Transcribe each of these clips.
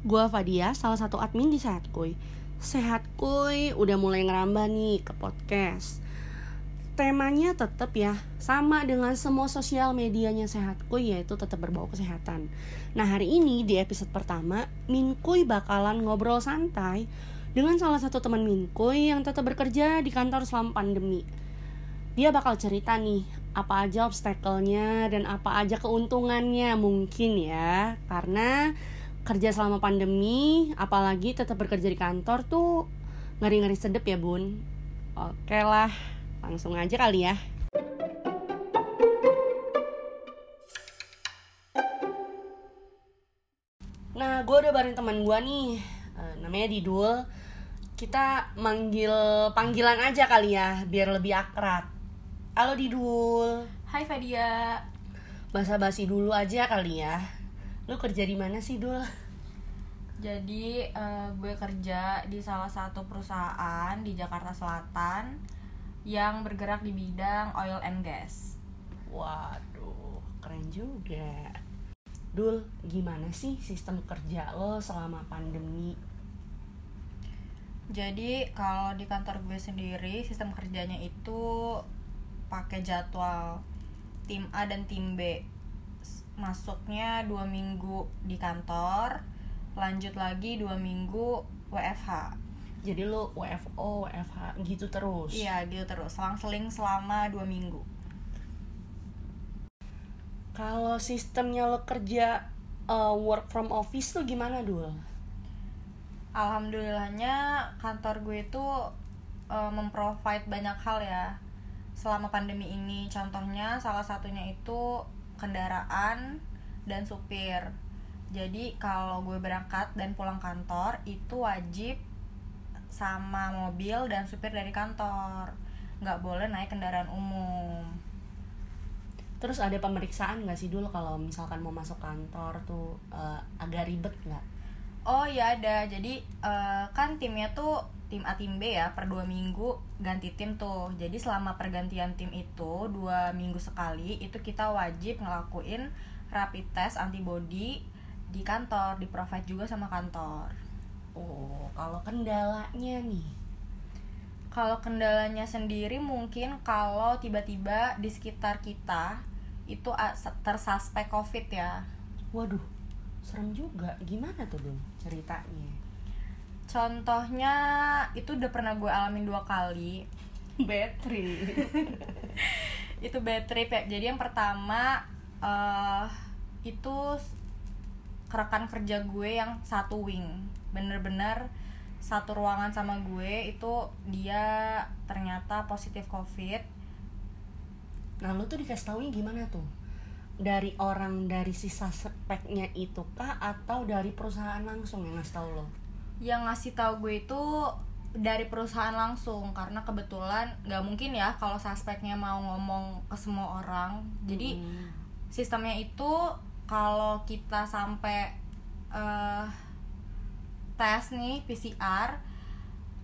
gue Fadia, salah satu admin di Sehat Kuy. Sehat Kuy udah mulai ngerambah nih ke podcast. Temanya tetap ya sama dengan semua sosial medianya Sehat Kuy yaitu tetap berbau kesehatan. Nah hari ini di episode pertama, Minkuy bakalan ngobrol santai dengan salah satu teman Minkuy yang tetap bekerja di kantor selama pandemi. Dia bakal cerita nih apa aja obstacle-nya dan apa aja keuntungannya mungkin ya karena kerja selama pandemi apalagi tetap bekerja di kantor tuh ngeri-ngeri sedep ya bun. Oke lah langsung aja kali ya. Nah gue udah bareng teman gue nih uh, namanya Didul. Kita manggil panggilan aja kali ya biar lebih akrab. Halo Didul. Hai Fadia. Basa-basi dulu aja kali ya lu kerja di mana sih Dul? Jadi uh, gue kerja di salah satu perusahaan di Jakarta Selatan Yang bergerak di bidang oil and gas. Waduh keren juga. Dul gimana sih sistem kerja lo selama pandemi? Jadi kalau di kantor gue sendiri sistem kerjanya itu pakai jadwal tim A dan tim B Masuknya dua minggu di kantor Lanjut lagi dua minggu WFH jadi lu WFO WFH gitu terus? Iya gitu terus. Selang-seling selama dua minggu. Kalau sistemnya lo kerja uh, work from office tuh gimana Dul? Alhamdulillahnya kantor gue itu uh, memprovide banyak hal ya. Selama pandemi ini. Contohnya salah satunya itu kendaraan dan supir. Jadi kalau gue berangkat dan pulang kantor itu wajib sama mobil dan supir dari kantor. Nggak boleh naik kendaraan umum. terus ada pemeriksaan nggak sih dulu kalau misalkan mau masuk kantor tuh uh, agak ribet nggak Oh ya ada, jadi eh, kan timnya tuh tim A tim B ya per dua minggu ganti tim tuh. Jadi selama pergantian tim itu dua minggu sekali itu kita wajib ngelakuin rapid test antibody di kantor, di provide juga sama kantor. oh kalau kendalanya nih Kalau kendalanya sendiri mungkin kalau tiba-tiba di sekitar kita itu tersuspek COVID ya. waduh serem juga gimana tuh Dul ceritanya Contohnya itu udah pernah gue alamin dua kali. battery itu bad trip ya jadi yang pertama eh itu rekan kerja gue yang satu wing bener-bener satu ruangan sama gue itu dia ternyata positif covid Nah lu tuh dikasih taunya gimana tuh? Dari orang dari sisa speknya itu kah atau dari perusahaan langsung yang ngasih tau lo? Yang ngasih tahu gue itu dari perusahaan langsung karena kebetulan nggak mungkin ya kalau suspeknya mau ngomong ke semua orang jadi Hmm. sistemnya itu kalau kita sampai eh, tes nih PCR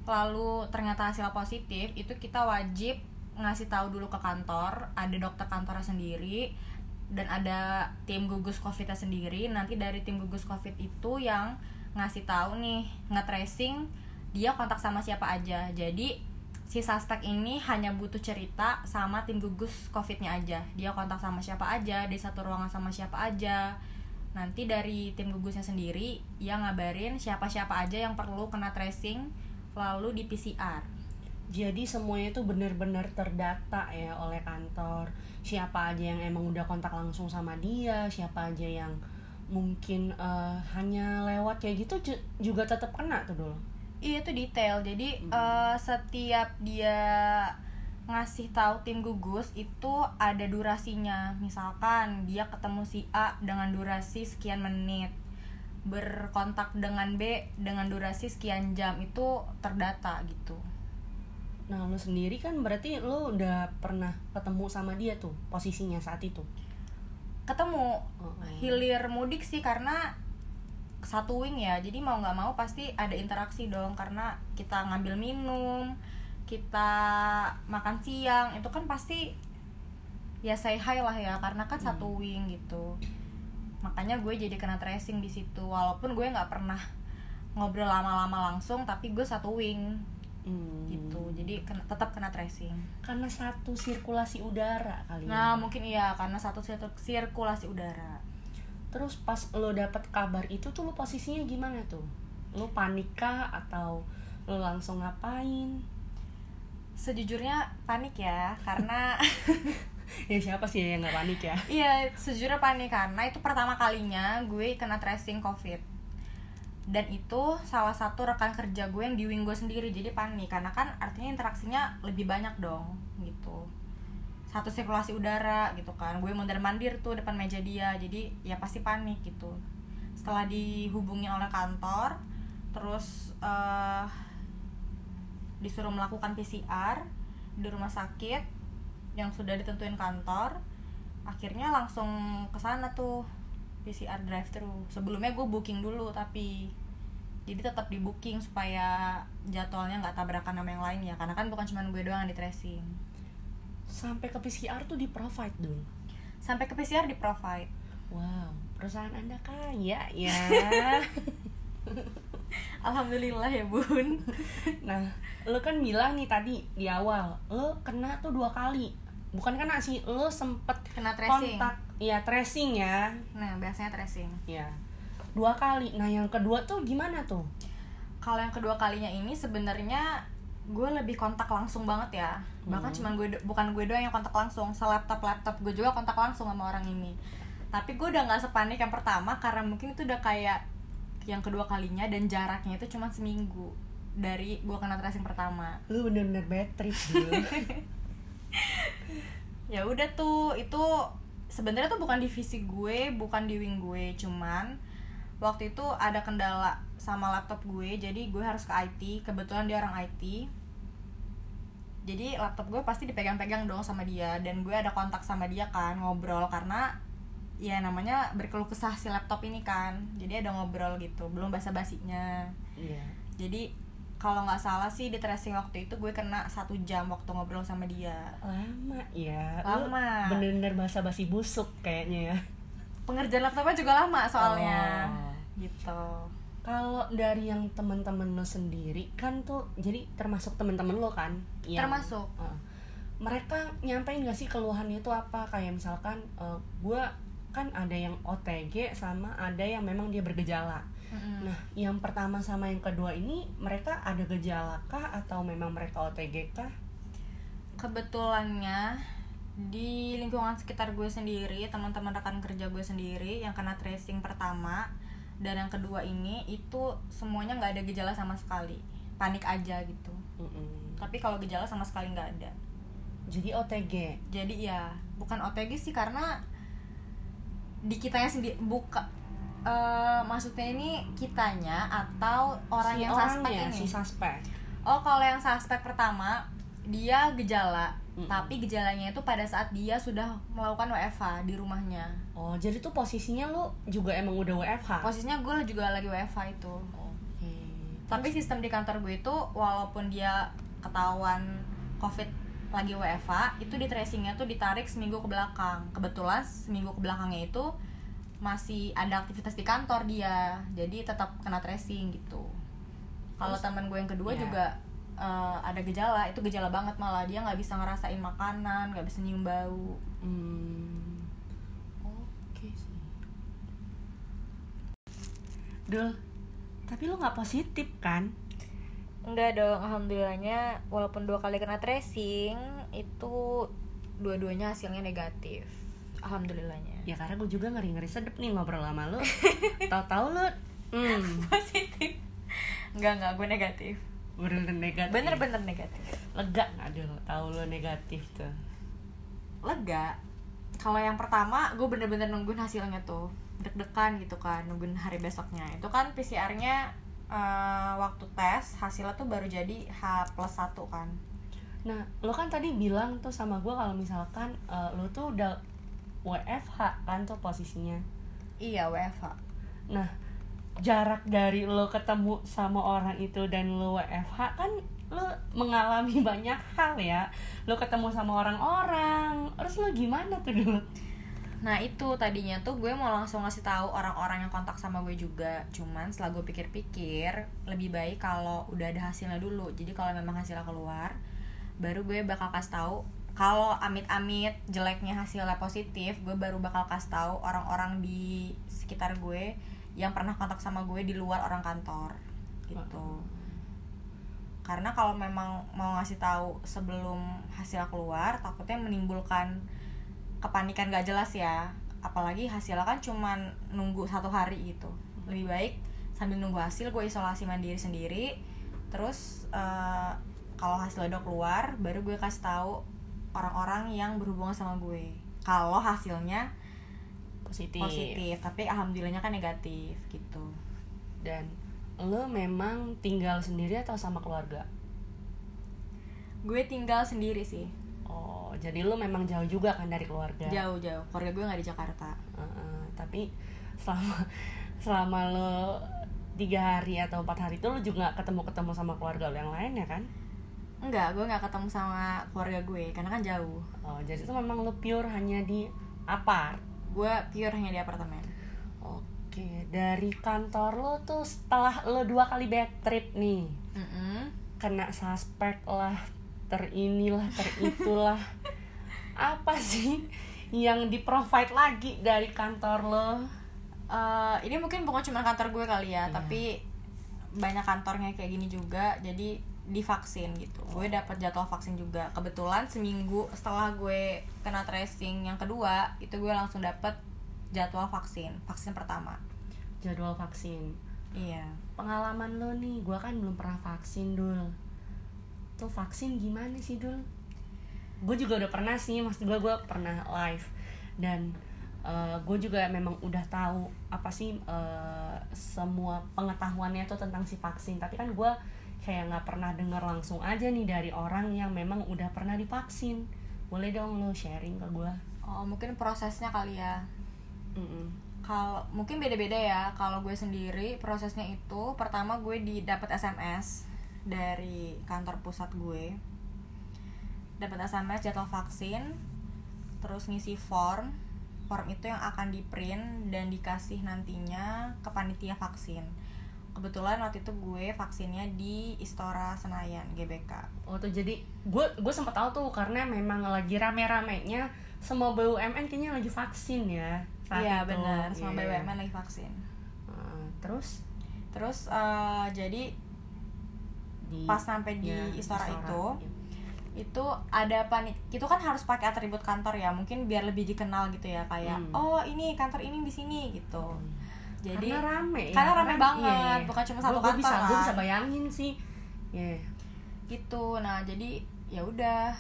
lalu ternyata hasil positif itu kita wajib ngasih tahu dulu ke kantor ada dokter kantornya sendiri dan ada tim gugus covidnya sendiri nanti dari tim gugus covid itu yang ngasih tahu nih nge-tracing dia kontak sama siapa aja. Jadi si suspek ini hanya butuh cerita sama tim gugus covidnya aja. Dia kontak sama siapa aja di satu ruangan sama siapa aja. Nanti dari tim gugusnya sendiri yang ngabarin siapa-siapa aja yang perlu kena tracing lalu di PCR Jadi semuanya itu benar-benar terdata ya oleh kantor. Siapa aja yang emang udah kontak langsung sama dia, siapa aja yang mungkin eh, hanya lewat kayak gitu ju- juga tetap kena tuh dulu. Iya itu detail. Jadi Hmm. eh, setiap dia ngasih tahu tim gugus itu ada durasinya. Misalkan dia ketemu si A dengan durasi sekian menit. Berkontak dengan B dengan durasi sekian jam itu terdata gitu. Nah lu sendiri kan berarti lu udah pernah ketemu sama dia tuh posisinya saat itu. Ketemu. Oh. hilir mudik sih karena satu wing ya. Jadi mau nggak mau pasti ada interaksi dong karena kita ngambil minum kita makan siang itu kan pasti ya say hi lah ya karena kan satu wing gitu. Makanya gue jadi kena tracing di situ walaupun gue nggak pernah ngobrol lama-lama langsung tapi gue satu wing Hmm. gitu jadi kena, tetap kena tracing Karena satu sirkulasi udara kali nah ya. mungkin iya karena satu sir- sirkulasi udara Terus pas lo dapet kabar itu tuh lo posisinya gimana tuh? Lo panik kah atau lo langsung ngapain? sejujurnya panik ya karena Ya siapa sih yang nggak panik ya? iya sejujurnya panik karena itu pertama kalinya gue kena tracing covid dan itu salah satu rekan kerja gue yang di wing gue sendiri jadi panik karena kan artinya interaksinya lebih banyak dong gitu. Satu sirkulasi udara gitu kan. Gue mondar mandir tuh depan meja dia jadi ya pasti panik gitu. Setelah dihubungi oleh kantor terus eh, disuruh melakukan PCR di rumah sakit yang sudah ditentuin kantor akhirnya langsung ke sana tuh PCR drive thru sebelumnya gue booking dulu tapi jadi tetap di booking supaya jadwalnya nggak tabrakan sama yang lain ya karena kan bukan cuma gue doang yang di tracing Sampai ke PCR tuh di provide dulu. sampai ke PCR di provide Wow, perusahaan anda kaya ya. alhamdulillah ya bun nah, lo kan bilang nih tadi di awal, lo kena tuh dua kali. Bukan kena sih, lo sempet kena tracing kontak, ya tracing ya, nah biasanya tracing ya dua kali. Nah yang kedua tuh gimana tuh? kalau yang kedua kalinya ini sebenarnya gue lebih kontak langsung banget ya bahkan Hmm. cuman gue bukan gue doang yang kontak langsung selaptop laptop gue juga kontak langsung sama orang ini tapi gue udah nggak sepanik yang pertama karena mungkin itu udah kayak yang kedua kalinya dan jaraknya itu cuma seminggu dari gue kena tracing pertama Lo bener-bener bad trip dulu. ya udah tuh itu sebenarnya tuh bukan divisi gue bukan di wing gue cuman waktu itu ada kendala sama laptop gue jadi gue harus ke IT kebetulan dia orang IT jadi laptop gue pasti dipegang-pegang dong sama dia dan gue ada kontak sama dia kan ngobrol karena ya namanya berkeluh kesah si laptop ini kan. Jadi ada ngobrol gitu belum basa basinya Iya. jadi kalau nggak salah sih di tracing waktu itu gue kena satu jam waktu ngobrol sama dia Lama ya. Lama. Bener-bener basa-basi busuk kayaknya ya. pengerjaan laptopnya juga lama soalnya Oh. gitu Kalau dari yang teman-teman lo sendiri kan tuh jadi termasuk teman-teman lo kan? Yang- termasuk Heeh. mereka nyampein gak sih keluhannya itu apa kayak misalkan gue kan ada yang OTG sama ada yang memang dia bergejala. Mm-mm. Nah, yang pertama sama yang kedua ini mereka ada gejala kah atau memang mereka OTG kah? kebetulannya di lingkungan sekitar gue sendiri teman-teman rekan kerja gue sendiri yang kena tracing pertama dan yang kedua ini itu semuanya nggak ada gejala sama sekali panik aja gitu Mm-mm. tapi kalau gejala sama sekali nggak ada Jadi OTG. jadi ya bukan OTG sih karena di kitanya sendiri buka eh, maksudnya ini kitanya atau orang Si yang suspek ini si suspek. Oh, kalau yang suspek pertama dia gejala, Mm-mm. tapi gejalanya itu pada saat dia sudah melakukan WFH di rumahnya. Oh, jadi tuh posisinya lo juga emang udah WFH. Posisinya gue juga lagi WFH itu. Oke. Tapi sistem di kantor gue itu walaupun dia ketahuan COVID lagi WFH, itu di tracingnya tuh ditarik seminggu ke belakang. Kebetulan seminggu ke belakangnya itu masih ada aktivitas di kantor dia, jadi tetap kena tracing gitu. Kalau teman gue yang kedua Iya. juga eh, ada gejala, itu gejala banget malah dia nggak bisa ngerasain makanan, nggak bisa nyium bau. Hmm. Oke sih. Dul, tapi lo nggak positif kan? Enggak dong, alhamdulillahnya walaupun dua kali kena tracing itu dua-duanya hasilnya negatif. Alhamdulillahnya. Ya karena gue juga ngeri-ngeri sedep nih ngobrol sama lo. Tahu-tahu lo, hmm, Positif. Enggak, enggak, gue negatif. bener-bener negatif. Bener-bener negatif. Lega nggak dul? Tahu lo negatif tuh. Lega. Kalau yang pertama, gue bener-bener nungguin hasilnya tuh. Deg-degan gitu kan, nungguin hari besoknya. Itu kan PCR-nya eh, waktu tes, hasilnya tuh baru jadi H plus 1 kan. Nah, lo kan tadi bilang tuh sama gue kalau misalkan eh, lo tuh udah WFH kan tuh posisinya. Iya, WFH. Nah, jarak dari lo ketemu sama orang itu dan lo WFH kan lo mengalami banyak hal ya. Lo ketemu sama orang-orang. Terus lo gimana tuh dulu? Nah itu tadinya tuh gue mau langsung ngasih tahu orang-orang yang kontak sama gue juga. Cuman setelah gue pikir-pikir lebih baik kalau udah ada hasilnya dulu. Jadi kalau memang hasilnya keluar, baru gue bakal kasih tahu. Kalau amit-amit jeleknya hasilnya positif, gue baru bakal kasih tahu orang-orang di sekitar gue yang pernah kontak sama gue di luar orang kantor gitu. Karena kalau memang mau ngasih tahu sebelum hasil keluar, takutnya menimbulkan kepanikan gak jelas ya. Apalagi hasilnya kan cuman nunggu satu hari gitu. Lebih baik sambil nunggu hasil gue isolasi mandiri sendiri. Terus uh, kalau hasilnya udah keluar baru gue kasih tahu orang-orang yang berhubungan sama gue kalau hasilnya positif positif tapi alhamdulillahnya kan negatif gitu dan lo memang tinggal sendiri atau sama keluarga gue tinggal sendiri sih Oh, jadi lu memang jauh juga kan dari keluarga? Jauh jauh. Keluarga gue nggak di Jakarta. Uh, uh, tapi selama selama lu tiga hari atau empat hari itu lu juga ketemu ketemu sama keluarga lu yang lain ya kan? Enggak, gue nggak ketemu sama keluarga gue karena kan jauh. Oh, jadi itu memang lu pure hanya di apart? Gue pure hanya di apartemen. Oke, dari kantor lo tuh setelah lo dua kali bad trip nih, Mm -mm. kena suspek lah, terinilah, teritulah. Apa sih yang di provide lagi dari kantor lo? Eh, ini mungkin bukan cuma kantor gue kali ya, Iya. tapi banyak kantornya kayak gini juga. Jadi divaksin gitu. Gue dapat jadwal vaksin juga. Kebetulan seminggu setelah gue kena tracing yang kedua, itu gue langsung dapat jadwal vaksin, vaksin pertama. Jadwal vaksin. Iya. pengalaman lo nih gue kan belum pernah vaksin dul tuh vaksin gimana sih dul gue juga udah pernah sih maksud gue gue pernah live dan gue juga memang udah tahu apa sih eh, semua pengetahuannya tuh tentang si vaksin tapi kan gue kayak nggak pernah dengar langsung aja nih dari orang yang memang udah pernah divaksin. Boleh dong lo sharing ke gue Oh, mungkin prosesnya kali ya. Kalau mungkin beda-beda ya. Kalau gue sendiri prosesnya itu pertama gue didapat SMS dari kantor pusat gue. Dapat SMS jadwal vaksin terus ngisi form. Form itu yang akan di print dan dikasih nantinya ke panitia vaksin kebetulan waktu itu gue vaksinnya di Istora Senayan GBK Oh tuh jadi gue gue sempat tahu tuh karena memang lagi rame-ramenya semua BUMN kayaknya lagi vaksin ya. iya benar semua Iya. BUMN lagi vaksin Uh, terus terus eh, jadi di pas sampai di ya, Istora, itu Iya. itu ada panit itu kan harus pakai atribut kantor ya mungkin biar lebih dikenal gitu ya kayak Hmm. oh ini kantor ini di sini gitu jadi karena rame ya. karena rame kan? banget, Iya, iya. bukan cuma satu gua bisa kantor gue kan. bisa bayangin sih. Iya. gitu nah jadi ya udah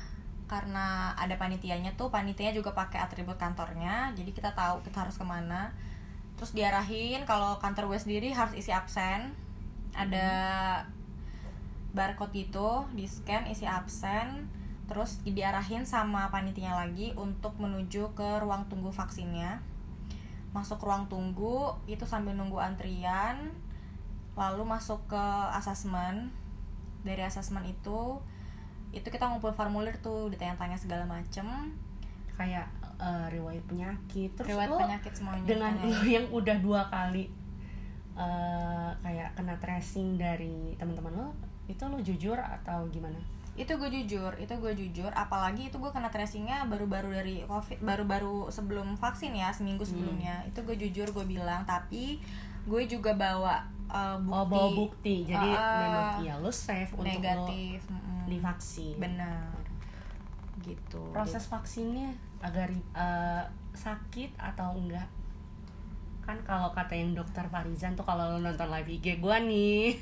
karena ada panitianya tuh panitianya juga pakai atribut kantornya jadi kita tahu kita harus ke mana terus diarahin kalau kantor gue sendiri harus isi absen ada barcode gitu di scan isi absen terus diarahin sama panitianya lagi untuk menuju ke ruang tunggu vaksinnya masuk ruang tunggu itu sambil nunggu antrian lalu masuk ke asesmen dari asesmen itu itu kita ngumpul formulir tuh ditanya-tanya segala macem Kayak uh, riwayat penyakit. Terus riwayat lo penyakit semuanya dengan lo yang udah dua kali uh, kayak kena tracing dari teman-teman lo, itu lo jujur atau gimana? Itu gue jujur itu gue jujur. Apalagi itu gue kena tracingnya baru-baru dari covid baru-baru sebelum vaksin ya seminggu Hmm. sebelumnya. Itu gue jujur gue bilang. Tapi gue juga bawa uh, bukti, oh bawa bukti. Jadi Uh, memang iya lo safe untuk negatif lo mm-mm. divaksin. Benar. Gitu. Proses vaksinnya agak ri- eh, sakit atau enggak? Kan kalau kata yang dokter Farizan tuh kalau lo nonton live IG gua nih.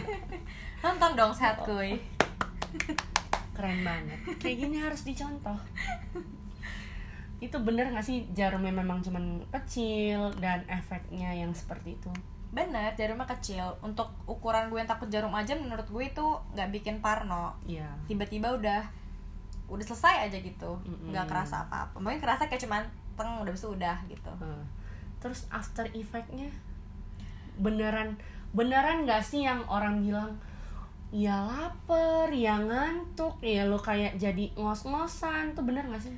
Nonton dong sehat kuy keren banget. Kayak gini harus dicontoh. Itu bener gak sih jarumnya memang cuman kecil dan efeknya yang seperti itu? Bener jarumnya kecil. Untuk ukuran gue yang takut jarum aja menurut gue itu nggak bikin parno. Iya. Tiba-tiba udah udah selesai aja gitu. Nggak kerasa apa-apa. Mungkin kerasa kayak cuman teng udah bisa udah gitu. Eh, terus after effectnya? Beneran beneran nggak sih yang orang bilang ya lapar ya ngantuk ya lo kayak jadi ngos-ngosan tuh bener gak sih?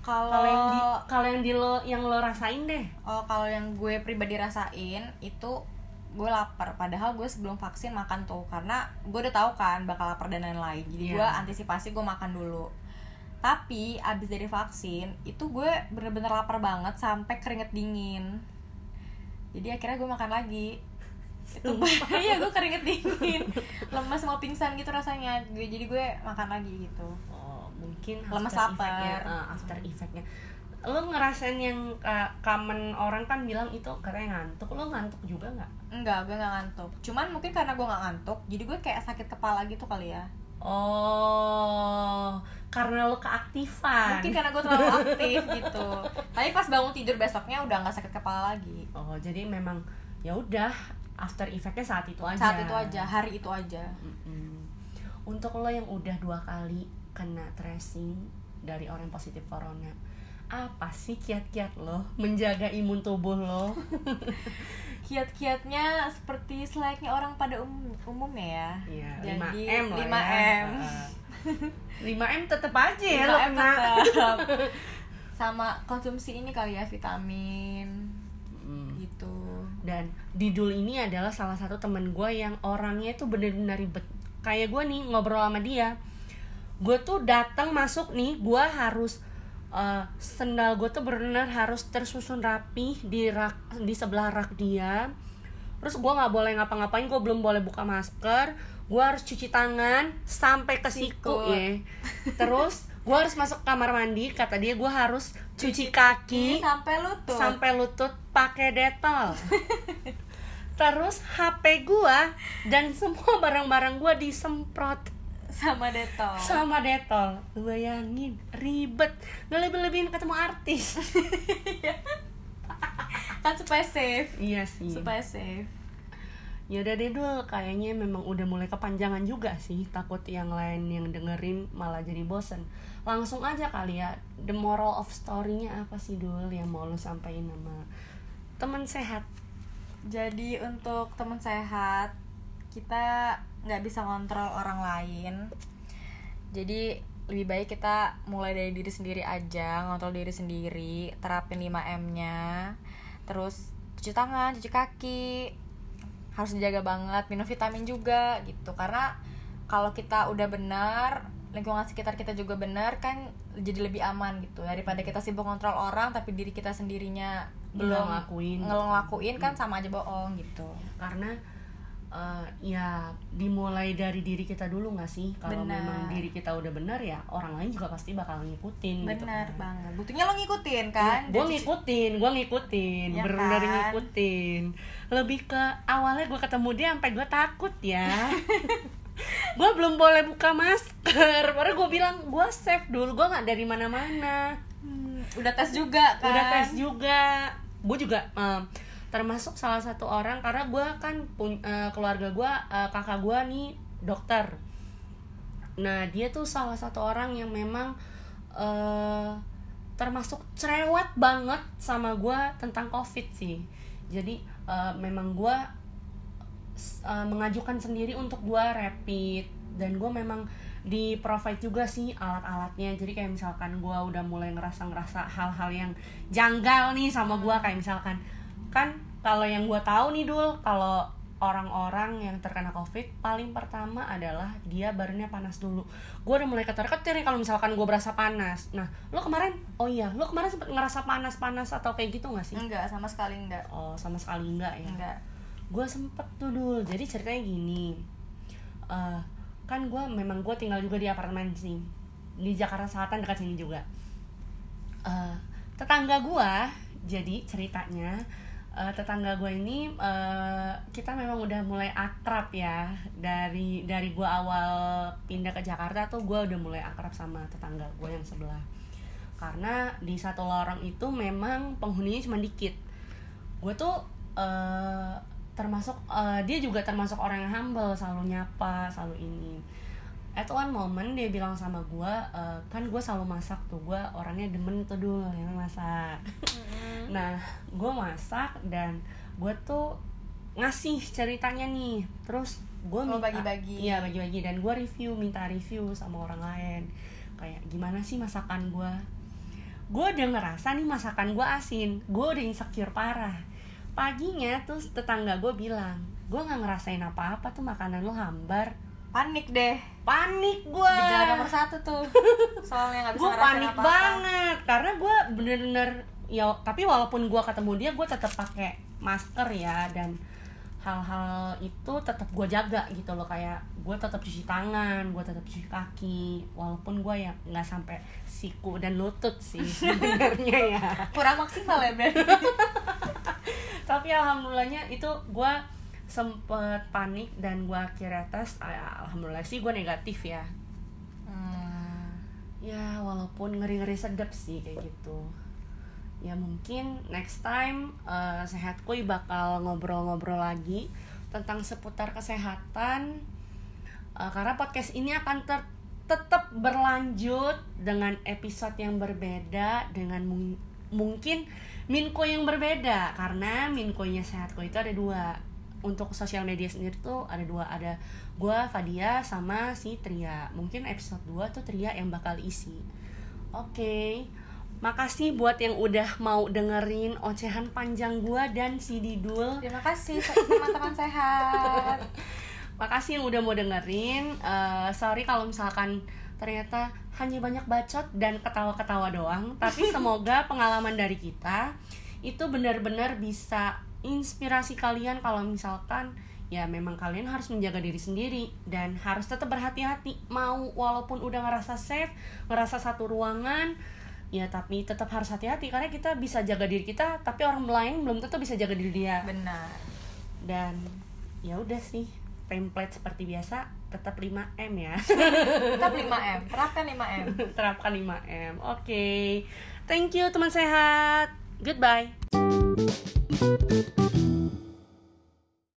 Kalau yang di kalau yang di lo yang lo rasain deh. Oh kalau yang gue pribadi rasain itu gue lapar. Padahal gue sebelum vaksin makan tuh karena gue udah tahu kan bakal lapar dan lain-lain. Jadi Iya. gue antisipasi gue makan dulu. Tapi abis dari vaksin itu gue bener-bener lapar banget sampai keringet dingin. Jadi akhirnya gue makan lagi itu iya gue keringet dingin. Lemas mau pingsan gitu rasanya. Gue jadi gue makan lagi gitu. Oh mungkin Lemes after lapar. eh, after effectnya lo ngerasain yang uh, common orang kan bilang itu katanya ngantuk. Lo ngantuk juga nggak? Enggak gue nggak ngantuk. Cuman mungkin karena gue nggak ngantuk jadi gue kayak sakit kepala gitu kali ya. Oh karena lo keaktifan. Mungkin karena gue terlalu aktif gitu. Tapi pas bangun tidur besoknya udah nggak sakit kepala lagi. Oh jadi memang ya udah after effectnya saat itu aja saat itu aja hari itu aja Mm-mm. untuk lo yang udah dua kali kena tracing dari orang positif corona apa sih kiat-kiat lo menjaga imun tubuh lo kiat-kiatnya seperti selayaknya orang pada umum umumnya ya Iya, Jadi, 5M lah 5M. ya. Heeh. 5M tetep aja ya lo 5M kena. tetap. sama konsumsi ini kali ya vitamin Mm. gitu Dan Didul ini adalah salah satu temen gue yang orangnya itu bener-bener ribet. Kayak gue nih ngobrol sama dia, gue tuh datang masuk nih, gue harus eh, sendal gue tuh bener-bener harus tersusun rapi di rak di sebelah rak dia. Terus gue nggak boleh ngapa-ngapain, gue belum boleh buka masker, gue harus cuci tangan sampai ke siku ya. Terus gue harus masuk kamar mandi, kata dia gue harus cuci kaki sampai lutut sampai lutut pakai detol. Terus HP gua dan semua barang-barang gua disemprot sama detol sama detol. Lu Bayangin, ribet. Nggak lebih-lebihin ketemu artis. kan supaya safe iya sih. supaya safe Ya udah deh dul, kayaknya memang udah mulai kepanjangan juga sih. Takut yang lain yang dengerin malah jadi bosen. Langsung aja kali ya, the moral of story-nya apa sih dul yang mau lu sampaikan sama teman sehat? Jadi untuk teman sehat kita nggak bisa kontrol orang lain. Jadi lebih baik kita mulai dari diri sendiri aja, ngontrol diri sendiri, terapin 5M-nya. Terus cuci tangan, cuci kaki. Harus dijaga banget, minum vitamin juga gitu. Karena kalau kita udah benar, lingkungan sekitar kita juga benar kan jadi lebih aman gitu daripada kita sibuk kontrol orang tapi diri kita sendirinya belum ngelakuin. ngelakuin kan sama aja bohong gitu. Karena eh, ya dimulai dari diri kita dulu nggak sih? Kalau memang diri kita udah benar ya orang lain juga pasti bakal ngikutin gitu benar kan. banget. Buktinya lo ngikutin kan? Gue Jadi- ngikutin gue ngikutin Ya bener kan? ngikutin. Lebih ke awalnya gue ketemu dia sampai gue takut ya. Gue belum boleh buka masker. Baru gue bilang gue safe dulu gue nggak dari mana-mana. Hmm, udah tes juga kan? udah tes juga gue juga em, termasuk salah satu orang karena gue kan eh, keluarga gue eh, kakak gue nih dokter. Nah dia tuh salah satu orang yang memang eh, termasuk cerewet banget sama gue tentang covid sih. Jadi eh, memang gue eh, mengajukan sendiri untuk gue rapid. Dan gue memang di provide juga sih alat-alatnya. Jadi kayak misalkan gue udah mulai ngerasa ngerasa hal-hal yang janggal nih sama gue kayak misalkan kan kalau yang gue tahu nih dul kalau orang-orang yang terkena covid paling pertama adalah dia badannya panas dulu. Gue udah mulai ketar-ketir nih kalau misalkan gue berasa panas. Nah lo kemarin oh iya lo kemarin sempet ngerasa panas-panas atau kayak gitu gak sih? Enggak sama sekali enggak. Oh sama sekali enggak ya? Enggak. Gue sempet tuh dul. Jadi ceritanya gini Eh, kan gue memang gue tinggal juga di apartemen sih di Jakarta Selatan dekat sini juga. Eh, tetangga gue jadi ceritanya eh, tetangga gue ini eh, kita memang udah mulai akrab ya. Dari dari gue awal pindah ke Jakarta tuh gue udah mulai akrab sama tetangga gue yang sebelah. Karena di satu lorong itu memang penghuninya cuma dikit. Gue tuh eh, termasuk eh, dia juga termasuk orang yang humble selalu nyapa selalu ini. At one moment dia bilang sama gue eh, kan gue selalu masak tuh gue orangnya demen tuh dulu yang masak. Nah gue masak dan gue tuh ngasih ceritanya nih. Terus gue Oh, bagi-bagi. iya bagi-bagi. Dan gue review minta review sama orang lain. Kayak gimana sih masakan gue gue udah ngerasa nih masakan gue asin. Gue udah insecure parah paginya terus tetangga gue bilang gue nggak ngerasain apa-apa tuh makanan lo hambar. Panik deh. Panik gue gejala nomor satu tuh. Soalnya nggak bisa gue panik apa-apa. banget karena gue bener-bener ya tapi walaupun gue ketemu dia gue tetap pakai masker ya dan hal-hal itu tetap gue jaga gitu loh. Kayak gue tetap cuci tangan gue tetap cuci kaki walaupun gue ya nggak sampai siku dan lutut sih sebenarnya ya. Kurang maksimal ya Ben tapi alhamdulillahnya itu gue sempet panik dan gue akhirnya tes ah, alhamdulillah sih gue negatif ya. Hmm, ya walaupun ngeri-ngeri sedap sih kayak gitu. Ya mungkin next time eh, sehat kuy bakal ngobrol-ngobrol lagi tentang seputar kesehatan. Eh, karena podcast ini akan ter- tetap berlanjut dengan episode yang berbeda dengan mungkin minko yang berbeda karena minkonya sehat kuy itu ada dua. Untuk sosial media sendiri tuh ada dua ada gua Fadia sama si Tria. Mungkin episode 2 tuh Tria yang bakal isi. Oke makasih buat yang udah mau dengerin ocehan panjang gua dan si Didul. Terima kasih teman-teman sehat. Makasih yang udah mau dengerin. Eh, sorry kalau misalkan ternyata hanya banyak bacot dan ketawa-ketawa doang. Tapi semoga pengalaman dari kita itu benar-benar bisa inspirasi kalian kalau misalkan ya memang kalian harus menjaga diri sendiri dan harus tetap berhati-hati. Mau walaupun udah ngerasa safe ngerasa satu ruangan ya tapi tetap harus hati-hati karena kita bisa jaga diri kita tapi orang lain belum tentu bisa jaga diri dia. Benar. Dan ya udah sih template seperti biasa tetap 5M ya. tetap 5M. Terapkan 5M. Terapkan 5M. Oke. Okay. Thank you teman sehat. Goodbye.